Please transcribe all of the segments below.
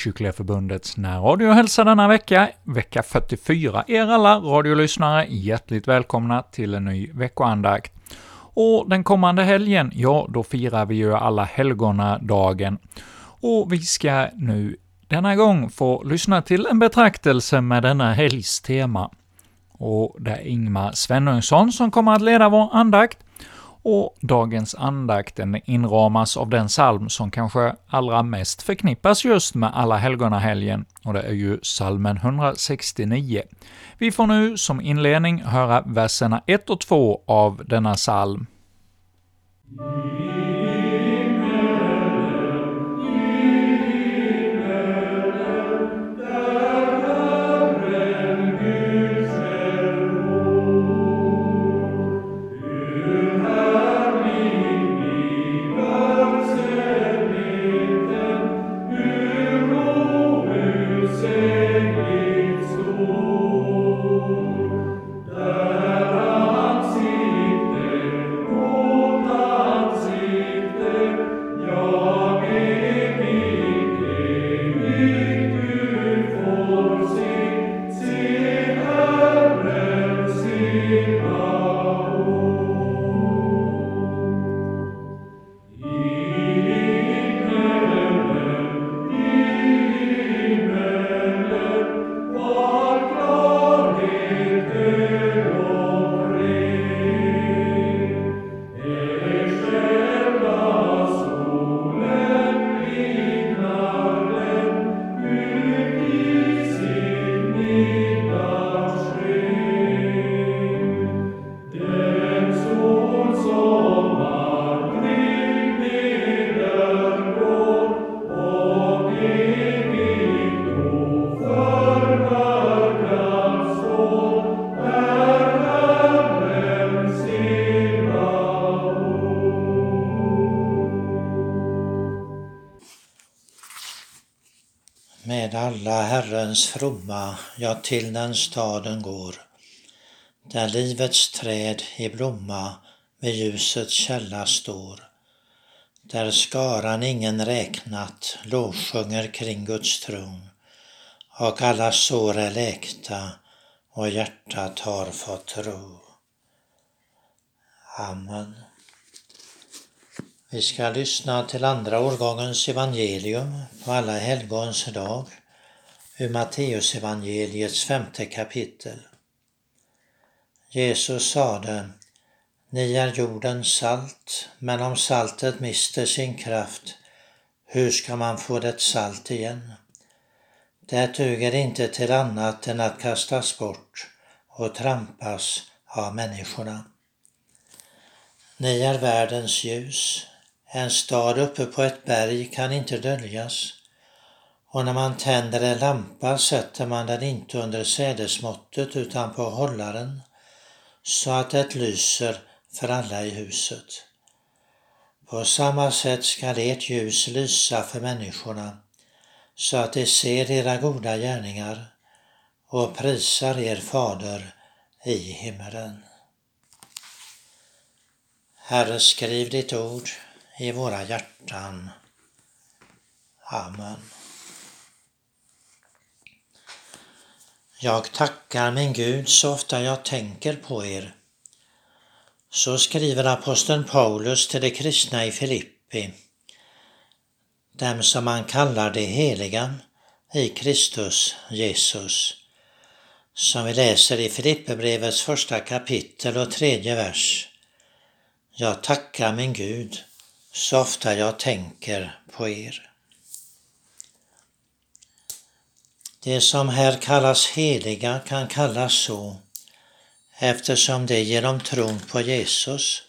Frikyrkliga närradio hälsar denna vecka, vecka 44, er alla radiolyssnare hjärtligt välkomna till en ny veckoandakt. Och den kommande helgen, ja, då firar vi ju alla helgonadagen. Och vi ska nu denna gång få lyssna till en betraktelse med denna helgs tema. Och det är Ingmar Svenungsson som kommer att leda vår andakt, och dagens andakt inramas av den psalm som kanske allra mest förknippas just med alla helgonahelgen, och det är ju psalmen 169. Vi får nu som inledning höra verserna 1 och 2 av denna psalm. Med alla Herrens fromma, jag till den staden går, där livets träd i blomma vid ljusets källa står, där skaran ingen räknat lovsjunger kring Guds tron, och alla sår är läkta och hjärtat har fått ro. Amen. Vi ska lyssna till andra årgångens evangelium på alla helgons dag ur Matteusevangeliets femte kapitel. Jesus sade, ni är jordens salt, men om saltet mister sin kraft, hur ska man få det salt igen? Det duger inte till annat än att kastas bort och trampas av människorna. Ni är världens ljus. En stad uppe på ett berg kan inte döljas och när man tänder en lampa sätter man den inte under sädesmåttet utan på hållaren så att det lyser för alla i huset. På samma sätt skall ert ljus lysa för människorna så att de ser era goda gärningar och prisar er fader i himmelen. Herre, skriv ditt ord i våra hjärtan. Amen. Jag tackar min Gud så ofta jag tänker på er. Så skriver aposteln Paulus till de kristna i Filippi, dem som man kallar de heliga i Kristus Jesus, som vi läser i Filipperbrevets första kapitel och tredje vers. Jag tackar min Gud så ofta jag tänker på er. Det som här kallas heliga kan kallas så eftersom de genom tron på Jesus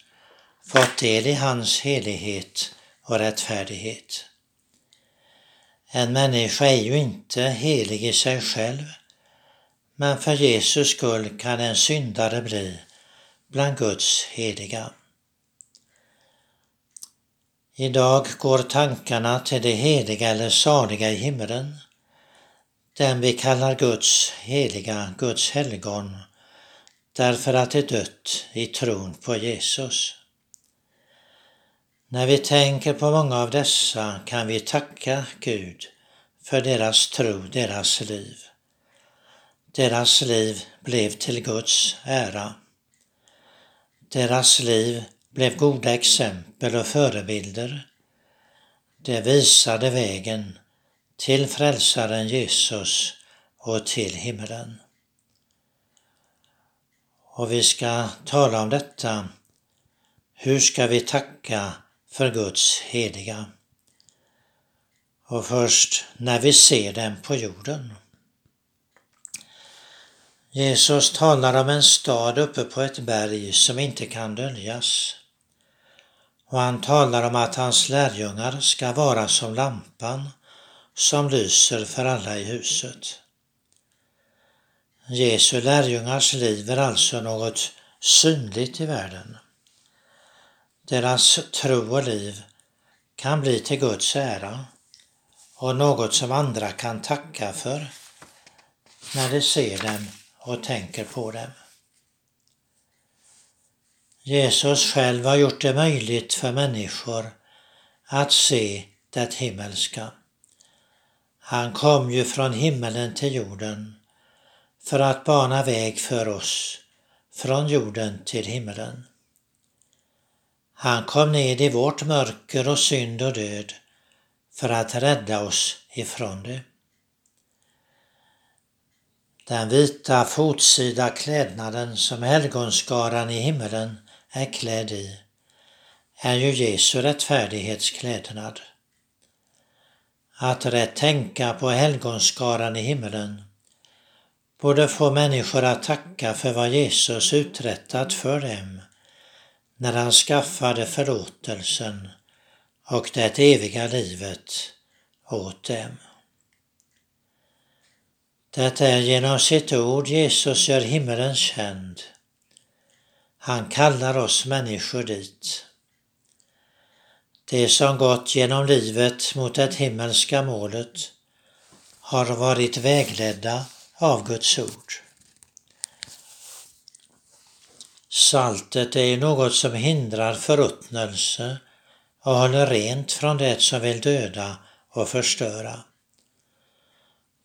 fått del i hans helighet och rättfärdighet. En människa är ju inte helig i sig själv, men för Jesus skull kan en syndare bli bland Guds heliga. Idag går tankarna till det heliga eller saliga i himlen den vi kallar Guds heliga, Guds helgon, därför att de dött i tron på Jesus. När vi tänker på många av dessa kan vi tacka Gud för deras tro, deras liv. Deras liv blev till Guds ära. Deras liv blev goda exempel och förebilder. Det visade vägen till frälsaren Jesus och till himlen. Och vi ska tala om detta. Hur ska vi tacka för Guds heliga? Och först när vi ser dem på jorden. Jesus talar om en stad uppe på ett berg som inte kan döljas. Och han talar om att hans lärjungar ska vara som lampan som lyser för alla i huset. Jesu lärjungars liv är alltså något synligt i världen. Deras tro och liv kan bli till Guds ära och något som andra kan tacka för när de ser dem och tänker på dem. Jesus själv har gjort det möjligt för människor att se det himmelska. Han kom ju från himmelen till jorden för att bana väg för oss från jorden till himmelen. Han kom ned i vårt mörker och synd och död för att rädda oss ifrån det. Den vita fotsida klädnaden som helgonskaran i himmelen är klädd i är ju Jesu rättfärdighetsklädnad. Att rätt tänka på helgonskaran i himmelen borde få människor att tacka för vad Jesus uträttat för dem när han skaffade förlåtelsen och det eviga livet åt dem. Det är genom sitt ord Jesus gör himmelen känd. Han kallar oss människor dit. De som gått genom livet mot det himmelska målet har varit vägledda av Guds ord. Saltet är något som hindrar förruttnelse och håller rent från det som vill döda och förstöra.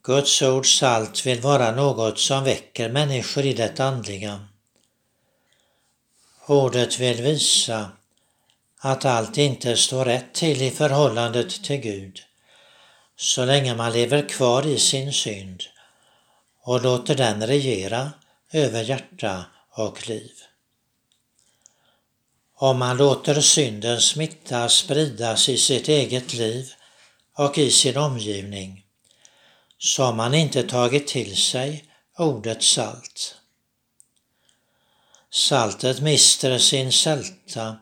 Guds ord salt vill vara något som väcker människor i det andliga. Ordet vill visa att allt inte står rätt till i förhållandet till Gud så länge man lever kvar i sin synd och låter den regera över hjärta och liv. Om man låter synden smitta spridas i sitt eget liv och i sin omgivning så har man inte tagit till sig ordet salt. Saltet mister sin sälta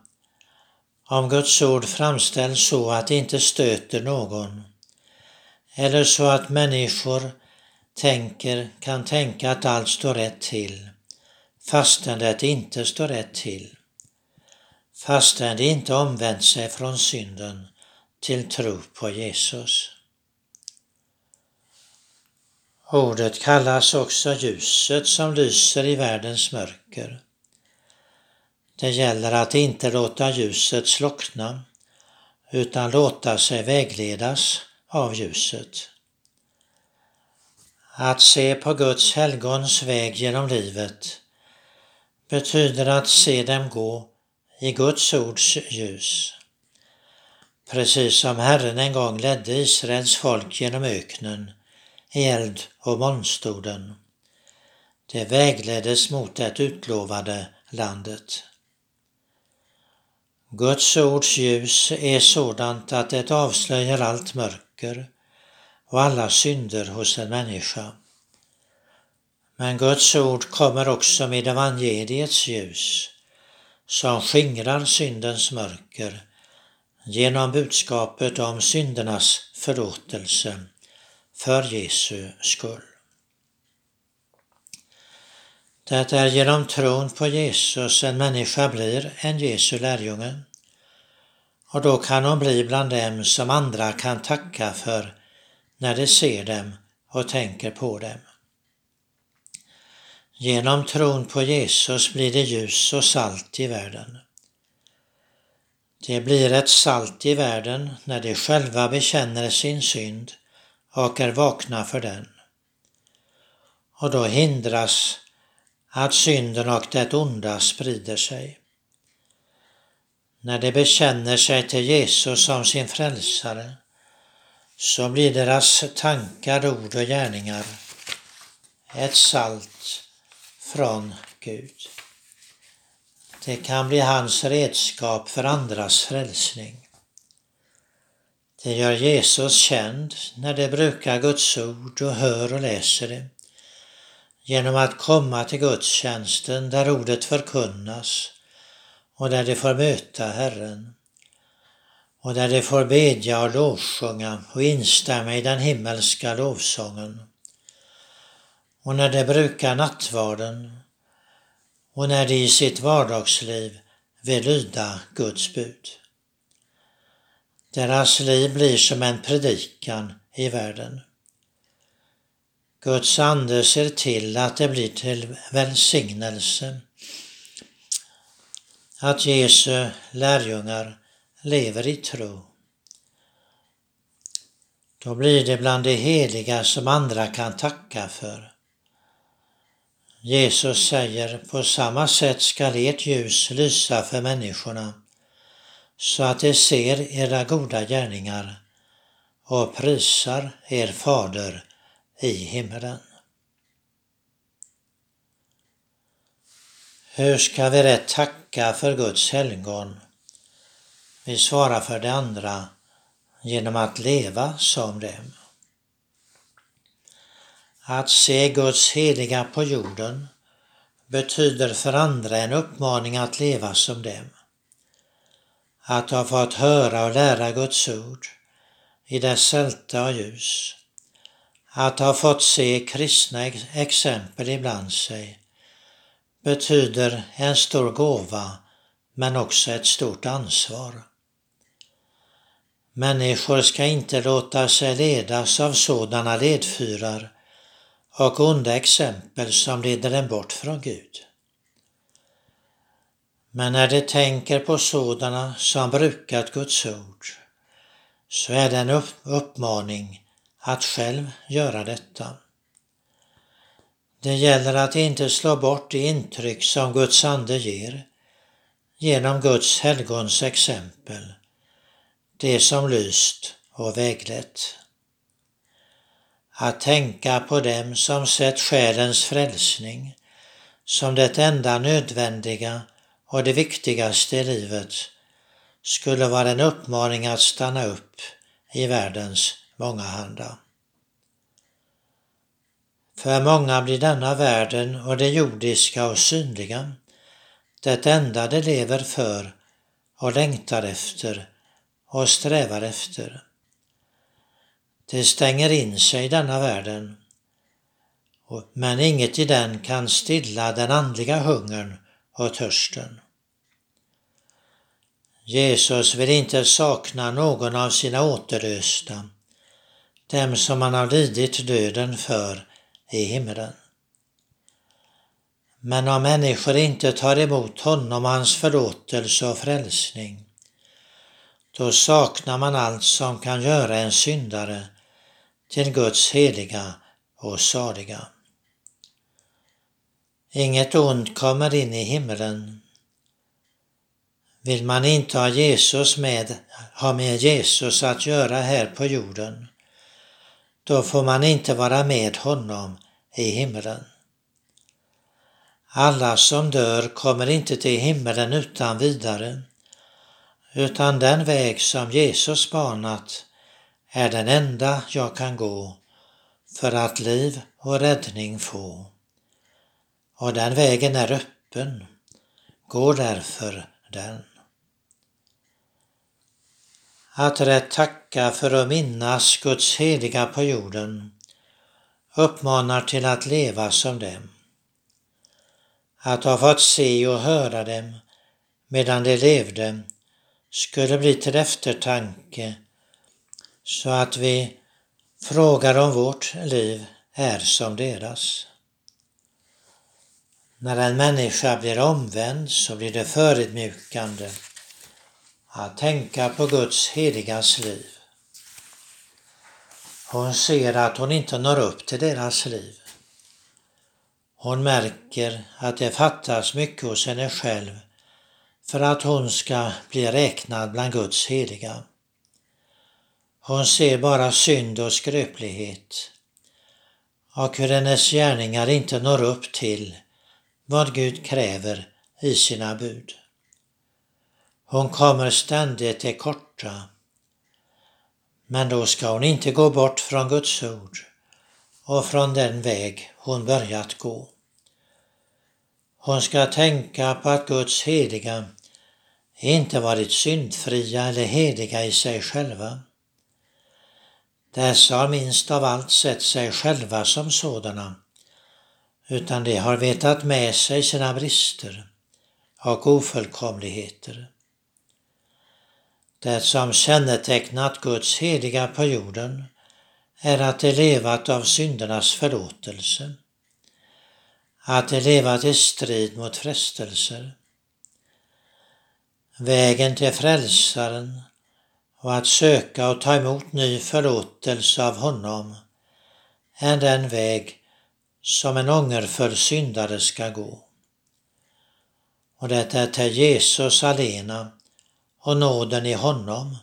om Guds ord framställs så att det inte stöter någon eller så att människor tänker, kan tänka att allt står rätt till fastän det inte står rätt till. Fastän de inte omvänt sig från synden till tro på Jesus. Ordet kallas också ljuset som lyser i världens mörker. Det gäller att inte låta ljuset slockna utan låta sig vägledas av ljuset. Att se på Guds helgons väg genom livet betyder att se dem gå i Guds ords ljus. Precis som Herren en gång ledde Israels folk genom öknen i eld och molnstoden. Det vägleddes mot det utlovade landet. Guds ords ljus är sådant att det avslöjar allt mörker och alla synder hos en människa. Men Guds ord kommer också med evangeliets ljus som skingrar syndens mörker genom budskapet om syndernas förlåtelse för Jesu skull. Det är genom tron på Jesus en människa blir en Jesu lärjunge och då kan hon bli bland dem som andra kan tacka för när de ser dem och tänker på dem. Genom tron på Jesus blir det ljus och salt i världen. Det blir ett salt i världen när de själva bekänner sin synd och är vakna för den. Och då hindras att synden och det onda sprider sig. När de bekänner sig till Jesus som sin frälsare så blir deras tankar, ord och gärningar ett salt från Gud. Det kan bli hans redskap för andras frälsning. Det gör Jesus känd när de brukar Guds ord och hör och läser det. Genom att komma till gudstjänsten där ordet förkunnas och där de får möta Herren och där de får bedja och lovsjunga och instämma i den himmelska lovsången. Och när de brukar nattvarden och när de i sitt vardagsliv vill lyda Guds bud. Deras liv blir som en predikan i världen. Guds ande ser till att det blir till välsignelse att Jesu lärjungar lever i tro. Då blir det bland de heliga som andra kan tacka för. Jesus säger, på samma sätt skall ert ljus lysa för människorna, så att de ser era goda gärningar och prisar er fader i himmelen. Hur ska vi rätt tacka för Guds helgon? Vi svarar för det andra genom att leva som dem. Att se Guds heliga på jorden betyder för andra en uppmaning att leva som dem. Att ha fått höra och lära Guds ord i dess sälta och ljus. Att ha fått se kristna exempel ibland sig betyder en stor gåva men också ett stort ansvar. Människor ska inte låta sig ledas av sådana ledfyrar och onda exempel som leder dem bort från Gud. Men när de tänker på sådana som brukat Guds ord så är det en uppmaning att själv göra detta. Det gäller att inte slå bort det intryck som Guds ande ger genom Guds helgons exempel, det som lyst och väglett. Att tänka på dem som sett själens frälsning som det enda nödvändiga och det viktigaste i livet skulle vara en uppmaning att stanna upp i världens mångahanda. För många blir denna världen och det jordiska och synliga det enda de lever för och längtar efter och strävar efter. De stänger in sig i denna världen, men inget i den kan stilla den andliga hungern och törsten. Jesus vill inte sakna någon av sina återlösta, dem som han har lidit döden för i himlen. Men om människor inte tar emot honom och hans förlåtelse och frälsning, då saknar man allt som kan göra en syndare till Guds heliga och saliga. Inget ont kommer in i himlen. Vill man inte ha Jesus med, ha med Jesus att göra här på jorden, då får man inte vara med honom i himlen. Alla som dör kommer inte till himlen utan vidare, utan den väg som Jesus banat är den enda jag kan gå för att liv och räddning få. Och den vägen är öppen. Gå därför den. Att rätt tacka för att minnas Guds heliga på jorden uppmanar till att leva som dem. Att ha fått se och höra dem medan de levde skulle bli till eftertanke så att vi frågar om vårt liv är som deras. När en människa blir omvänd så blir det förödmjukande att tänka på Guds heligas liv. Hon ser att hon inte når upp till deras liv. Hon märker att det fattas mycket hos henne själv för att hon ska bli räknad bland Guds heliga. Hon ser bara synd och skröplighet och hur hennes gärningar inte når upp till vad Gud kräver i sina bud. Hon kommer ständigt till korta. Men då ska hon inte gå bort från Guds ord och från den väg hon börjat gå. Hon ska tänka på att Guds heliga inte varit syndfria eller heliga i sig själva. Dessa har minst av allt sett sig själva som sådana, utan de har vetat med sig sina brister och ofullkomligheter. Det som kännetecknat Guds heliga på jorden är att de levat av syndernas förlåtelse, att de levat i strid mot frestelser. Vägen till frälsaren och att söka och ta emot ny förlåtelse av honom är den väg som en ångerfull syndare ska gå. Och det är till Jesus alena och nåden i honom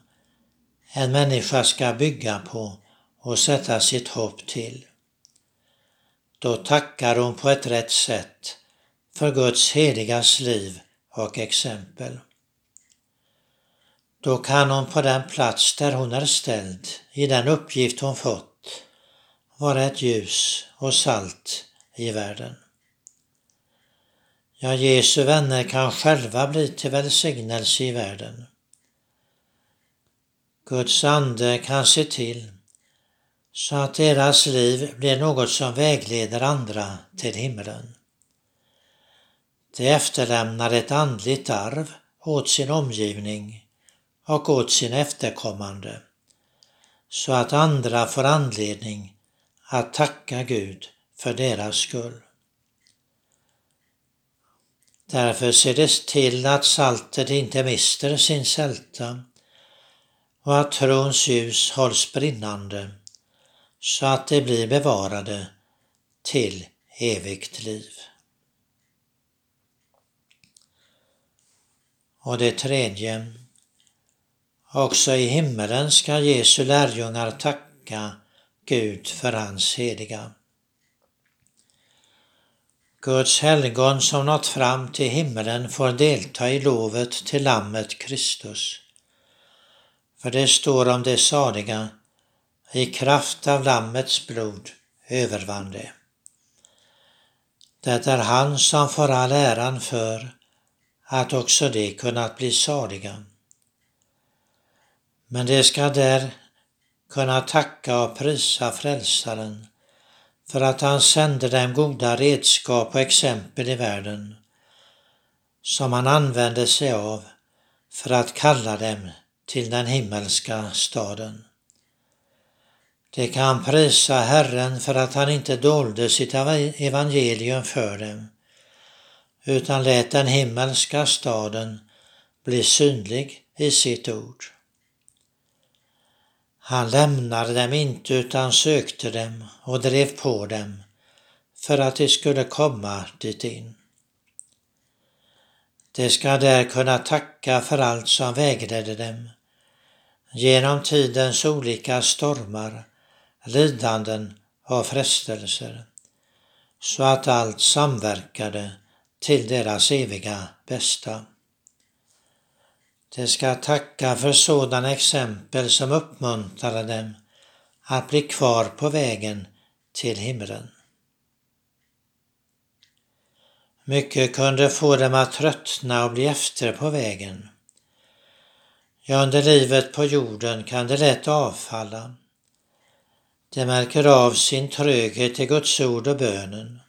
en människa ska bygga på och sätta sitt hopp till. Då tackar hon på ett rätt sätt för Guds heligas liv och exempel. Då kan hon på den plats där hon är ställd, i den uppgift hon fått, vara ett ljus och salt i världen. Ja, Jesu vänner kan själva bli till välsignelse i världen. Guds ande kan se till så att deras liv blir något som vägleder andra till himlen. De efterlämnar ett andligt arv åt sin omgivning och åt sin efterkommande så att andra får anledning att tacka Gud för deras skull. Därför ser det till att saltet inte mister sin sälta och att trons ljus hålls brinnande så att de blir bevarade till evigt liv. Och det tredje. Också i himmelen ska Jesu lärjungar tacka Gud för hans heliga. Guds helgon som nått fram till himmelen får delta i lovet till Lammet Kristus. För det står om det saliga, i kraft av Lammets blod övervann det. Det är han som får all äran för att också de kunnat bli saliga. Men de ska där kunna tacka och prisa Frälsaren för att han sände dem goda redskap och exempel i världen som han använde sig av för att kalla dem till den himmelska staden. De kan prisa Herren för att han inte dolde sitt evangelium för dem, utan lät den himmelska staden bli synlig i sitt ord. Han lämnade dem inte utan sökte dem och drev på dem för att de skulle komma dit in. De ska där kunna tacka för allt som vägledde dem genom tidens olika stormar, lidanden och frestelser, så att allt samverkade till deras eviga bästa. De ska tacka för sådana exempel som uppmuntrade dem att bli kvar på vägen till himlen. Mycket kunde få dem att tröttna och bli efter på vägen. Ja, under livet på jorden kan det lätt avfalla. De märker av sin tröghet i Guds ord och bönen.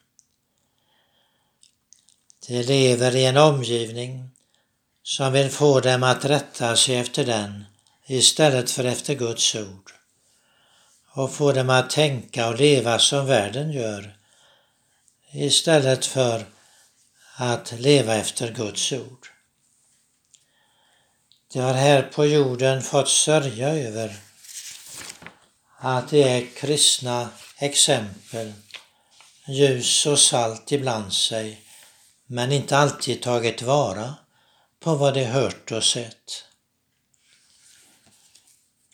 De lever i en omgivning som vill få dem att rätta sig efter den istället för efter Guds ord och få dem att tänka och leva som världen gör istället för att leva efter Guds ord. De har här på jorden fått sörja över att det är kristna exempel, ljus och salt ibland sig, men inte alltid tagit vara på vad de hört och sett.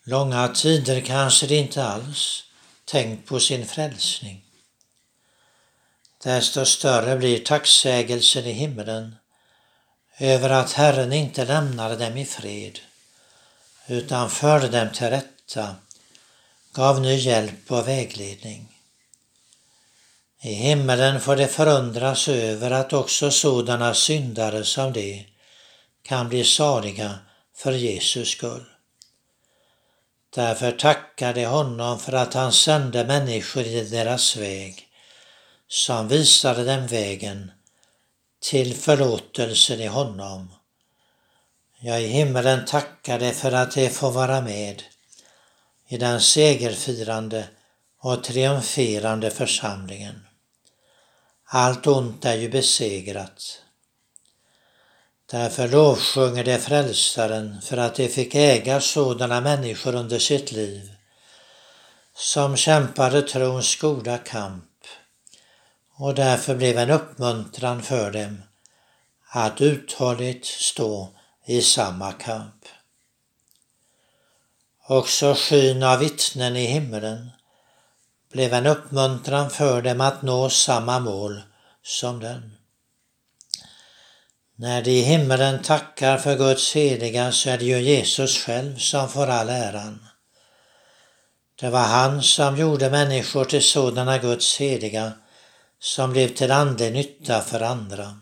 Långa tider kanske de inte alls tänkt på sin frälsning. Desto större blir tacksägelsen i himlen över att Herren inte lämnade dem i fred utan förde dem till rätta, gav ny hjälp och vägledning. I himmelen får de förundras över att också sådana syndare som de kan bli saliga för Jesus skull. Därför tackar de honom för att han sände människor i deras väg, som visade dem vägen till förlåtelsen i honom. Jag i himmelen tackar dig för att de får vara med i den segerfirande och triumferande församlingen. Allt ont är ju besegrat. Därför lovsjunger de frälsaren för att de fick äga sådana människor under sitt liv som kämpade trons goda kamp och därför blev en uppmuntran för dem att uthålligt stå i samma kamp. Också skyn av vittnen i himmelen blev en uppmuntran för dem att nå samma mål som den. När de i himmelen tackar för Guds heliga så är det ju Jesus själv som får all äran. Det var han som gjorde människor till sådana Guds heliga som blev till andlig nytta för andra.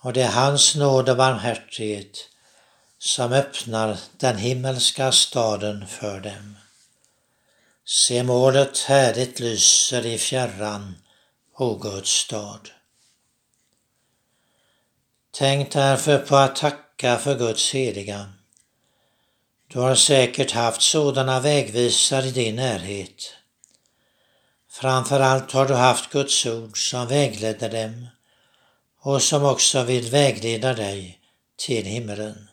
Och det är hans nåd och barmhärtighet som öppnar den himmelska staden för dem. Se målet härligt lyser i fjärran, o Guds stad. Tänk därför på att tacka för Guds heliga. Du har säkert haft sådana vägvisare i din närhet. Framförallt har du haft Guds ord som vägledde dem och som också vill vägleda dig till himmelen.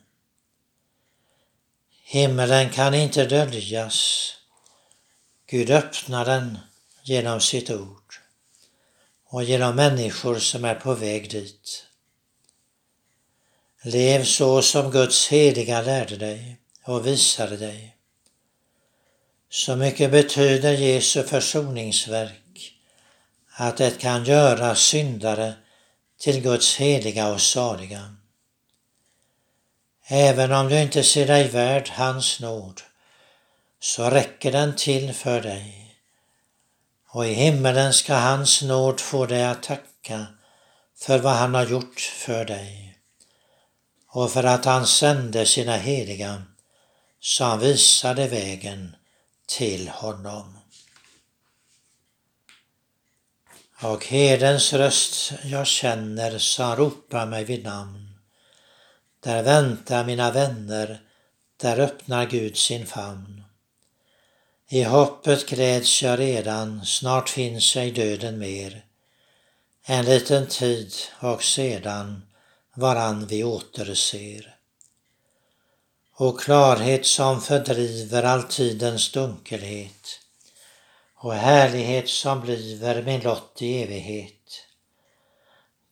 Himmelen kan inte döljas. Gud öppnar den genom sitt ord och genom människor som är på väg dit. Lev så som Guds heliga lärde dig och visade dig. Så mycket betyder Jesu försoningsverk att det kan göra syndare till Guds heliga och saliga. Även om du inte ser dig värd hans nåd så räcker den till för dig. Och i himmelen ska hans nåd få dig att tacka för vad han har gjort för dig och för att han sände sina heliga så han visade vägen till honom. Och herdens röst jag känner som ropar mig vid namn. Där väntar mina vänner, där öppnar Gud sin famn. I hoppet gläds jag redan, snart finns ej döden mer. En liten tid och sedan varann vi återser och klarhet som fördriver all tidens dunkelhet och härlighet som bliver min lott i evighet.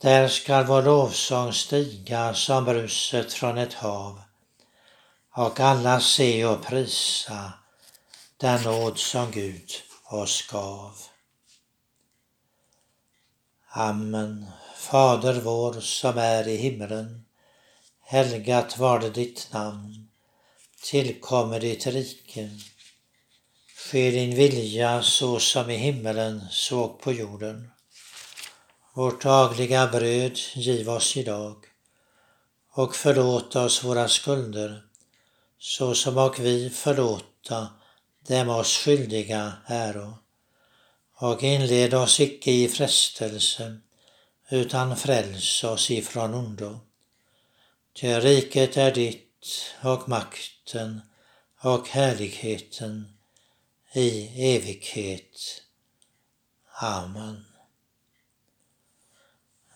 Där skall vår lovsång stiga som bruset från ett hav och alla se och prisa den nåd som Gud oss gav. Amen. Fader vår som är i himmelen. Helgat var det ditt namn tillkommer ditt rike. Ske din vilja så som i himmelen så på jorden. Vårt dagliga bröd giv oss idag och förlåt oss våra skulder så som och vi förlåta dem oss skyldiga äro. Och inled oss icke i frestelse utan fräls oss ifrån ondo. Ty riket är ditt och makten och härligheten i evighet. Amen.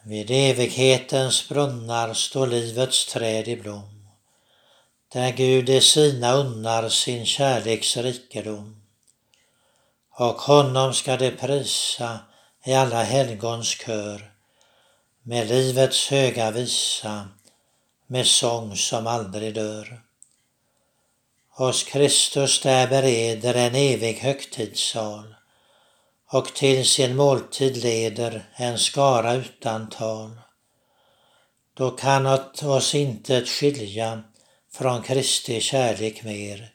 Vid evighetens brunnar står livets träd i blom, där Gud i sina unnar sin kärleks rikedom. och honom ska de prisa i alla helgons kör med livets höga visa, med sång som aldrig dör. Hos Kristus där bereder en evig högtidssal och till sin måltid leder en skara utan tal. Då kan oss inte skilja från Kristi kärlek mer.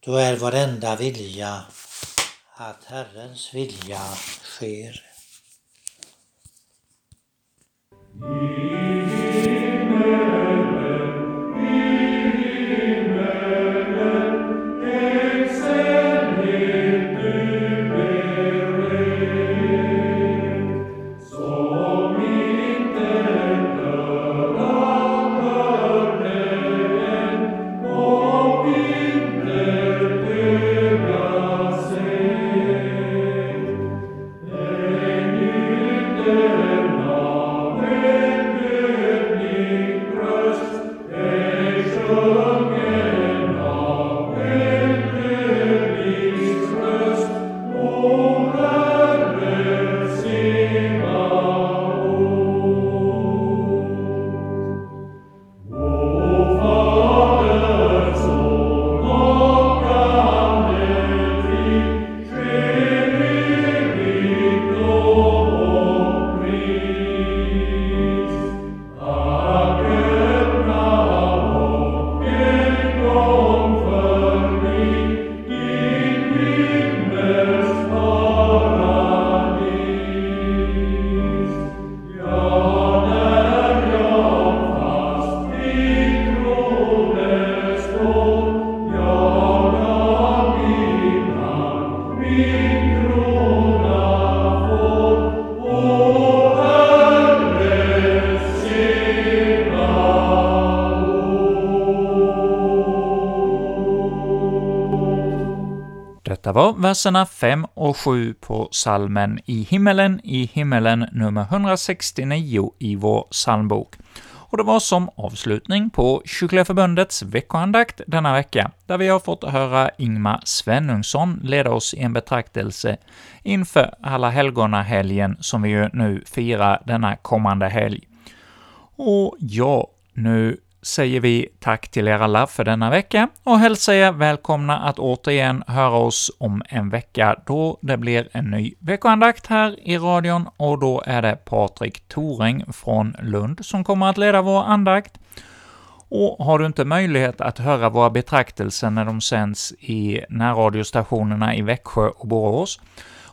Då är vår enda vilja att Herrens vilja sker. Verserna 5 och 7 på salmen I himmelen, i himmelen nummer 169 i vår psalmbok. Och det var som avslutning på Kyrkliga Förbundets veckoandakt denna vecka, där vi har fått höra Ingmar Svenungsson leda oss i en betraktelse inför Alla helgona-helgen som vi ju nu firar denna kommande helg. Och ja, nu säger vi tack till er alla för denna vecka och hälsar er välkomna att återigen höra oss om en vecka då det blir en ny veckoandakt här i radion och då är det Patrik Toring från Lund som kommer att leda vår andakt. Och har du inte möjlighet att höra våra betraktelser när de sänds i närradiostationerna i Växjö och Borås,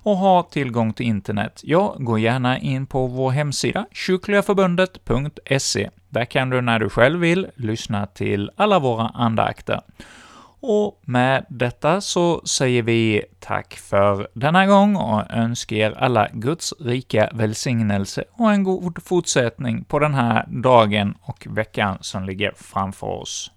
och har tillgång till internet, ja, gå gärna in på vår hemsida kyrkligaförbundet.se. Där kan du när du själv vill lyssna till alla våra andakter. Och med detta så säger vi tack för denna gång och önskar er alla Guds rika välsignelse och en god fortsättning på den här dagen och veckan som ligger framför oss.